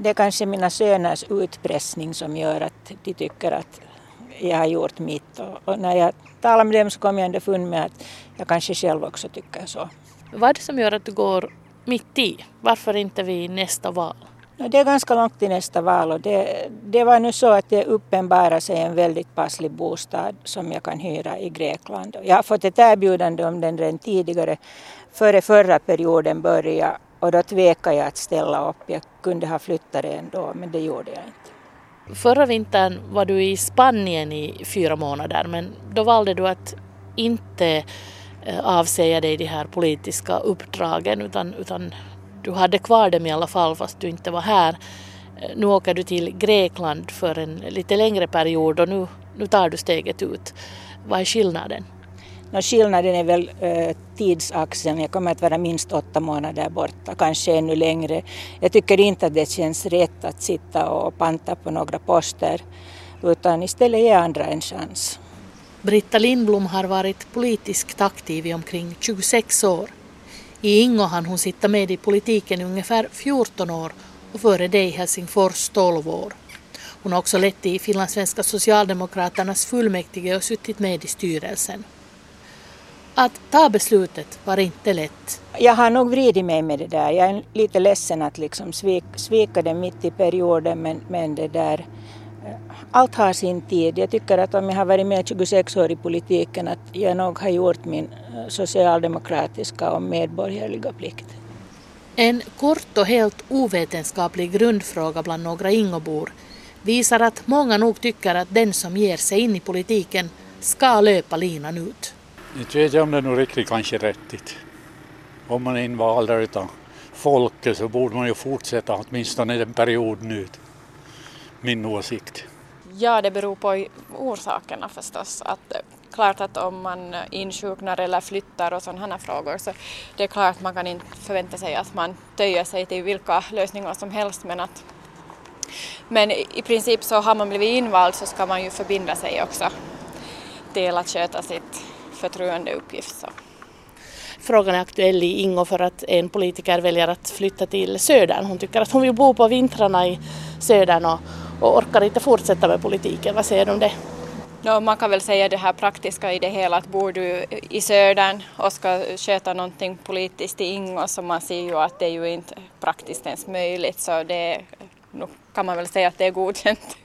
Det är kanske mina söners utpressning som gör att de tycker att jag har gjort mitt. Och, när jag talar med dem så kommer jag underfund med att jag kanske själv också tycker så. Vad är det som gör att du går mitt i? Varför inte vid nästa val? Det är ganska långt till nästa val och det, det var nu så att det uppenbarar sig en väldigt passlig bostad som jag kan hyra i Grekland. Jag har fått ett erbjudande om den redan tidigare, före förra perioden började och då tvekade jag att ställa upp. Jag kunde ha flyttat det ändå men det gjorde jag inte. Förra vintern var du i Spanien i fyra månader men då valde du att inte eh, avsäga dig de här politiska uppdragen utan, utan du hade kvar dem i alla fall fast du inte var här. Eh, nu åker du till Grekland för en lite längre period och nu, nu tar du steget ut. Vad är skillnaden? No, skillnaden är väl eh, tidsaxeln. Jag kommer att vara minst åtta månader borta, kanske ännu längre. Jag tycker inte att det känns rätt att sitta och panta på några poster utan istället ge andra en chans. Britta Lindblom har varit politiskt aktiv i omkring 26 år. I Ingo hann hon sitta med i politiken i ungefär 14 år och före det i Helsingfors 12 år. Hon har också lett i finlandssvenska socialdemokraternas fullmäktige och suttit med i styrelsen. Att ta beslutet var inte lätt. Jag har nog vridit mig med det där. Jag är lite ledsen att liksom svik, svika det mitt i perioden men, men det där allt har sin tid. Jag tycker att om jag har varit med 26 år i politiken att jag nog har gjort min eh, socialdemokratiska och medborgerliga plikt. En kort och helt ovetenskaplig grundfråga bland några Ingobor visar att många nog tycker att den som ger sig in i politiken ska löpa linan ut. Inte vet jag om det är nog riktigt kanske rättigt. Om man är invald av folket så borde man ju fortsätta åtminstone den perioden ut. Min åsikt. Ja, det beror på orsakerna förstås. Att, klart att om man insjuknar eller flyttar och sådana här frågor så det är klart att man kan inte förvänta sig att man töjer sig till vilka lösningar som helst men att men i princip så har man blivit invald så ska man ju förbinda sig också till att sköta sitt förtroendeuppgift. Så. Frågan är aktuell i Ingo för att en politiker väljer att flytta till södern. Hon tycker att hon vill bo på vintrarna i södern och och orkar inte fortsätta med politiken. Vad säger du om det? No, man kan väl säga det här praktiska i det hela att bor du i södern och ska sköta någonting politiskt i Ingo så man ser ju att det är ju inte praktiskt ens möjligt så det nu kan man väl säga att det är godkänt.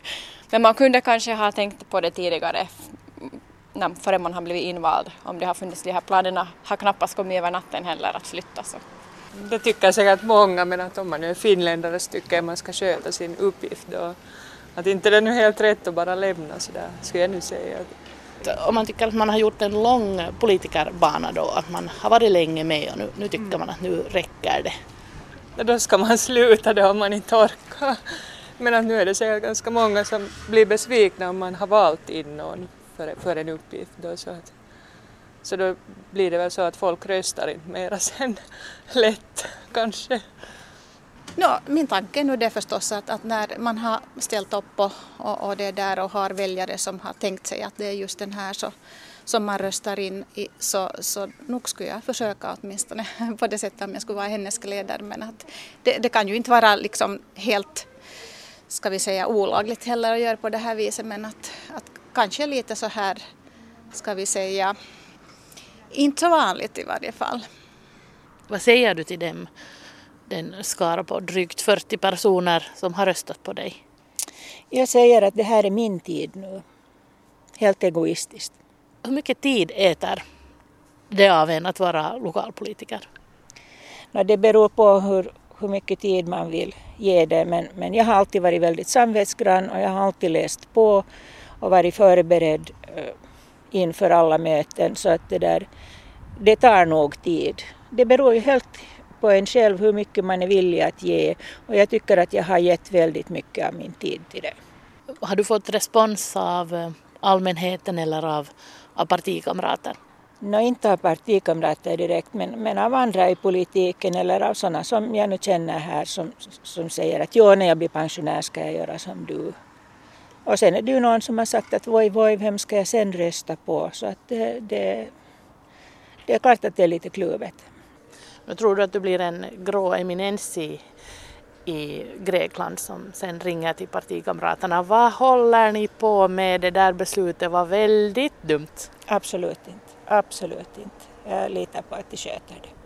Men man kunde kanske ha tänkt på det tidigare före man har blivit invald. Om det har funnits de här planerna har knappast kommit över natten heller att flytta. Så. Det tycker säkert många men att om man är finländare så tycker jag man ska sköta sin uppgift då. Att inte det är nu helt rätt att bara lämna sådär, skulle jag nu säga. Om man tycker att man har gjort en lång politikerbana då, att man har varit länge med och nu, nu tycker mm. man att nu räcker det. Ja, då ska man sluta det om man inte orkar. Men att nu är det säkert ganska många som blir besvikna om man har valt in någon för, för en uppgift. Då, så, att, så då blir det väl så att folk röstar inte mera sen lätt kanske. No, min tanke är nu det förstås att, att när man har ställt upp och, och, och, det där och har väljare som har tänkt sig att det är just den här så, som man röstar in i så, så nog skulle jag försöka åtminstone på det sättet om jag skulle vara hennes ledare men att det, det kan ju inte vara liksom helt ska vi säga olagligt heller att göra på det här viset men att, att kanske lite så här ska vi säga inte så vanligt i varje fall. Vad säger du till dem den skara på drygt 40 personer som har röstat på dig? Jag säger att det här är min tid nu. Helt egoistiskt. Hur mycket tid äter det av en att vara lokalpolitiker? No, det beror på hur, hur mycket tid man vill ge det men, men jag har alltid varit väldigt samvetsgrann och jag har alltid läst på och varit förberedd uh, inför alla möten så att det där det tar nog tid. Det beror ju helt på en själv hur mycket man är villig att ge och jag tycker att jag har gett väldigt mycket av min tid till det. Har du fått respons av eh, allmänheten eller av, av partikamrater? No, inte av partikamrater direkt men, men av andra i politiken eller av sådana som jag nu känner här som, som säger att jo, när jag blir pensionär ska jag göra som du. Och sen är det ju någon som har sagt att voj, voj, vem ska jag sen rösta på? Så att det, det, det är klart att det är lite kluvet. Men tror du att du blir en grå eminens i, i Grekland som sen ringer till partikamraterna? Vad håller ni på med? Det där beslutet var väldigt dumt. Absolut inte. Absolut inte. Jag litar på att de sköter det.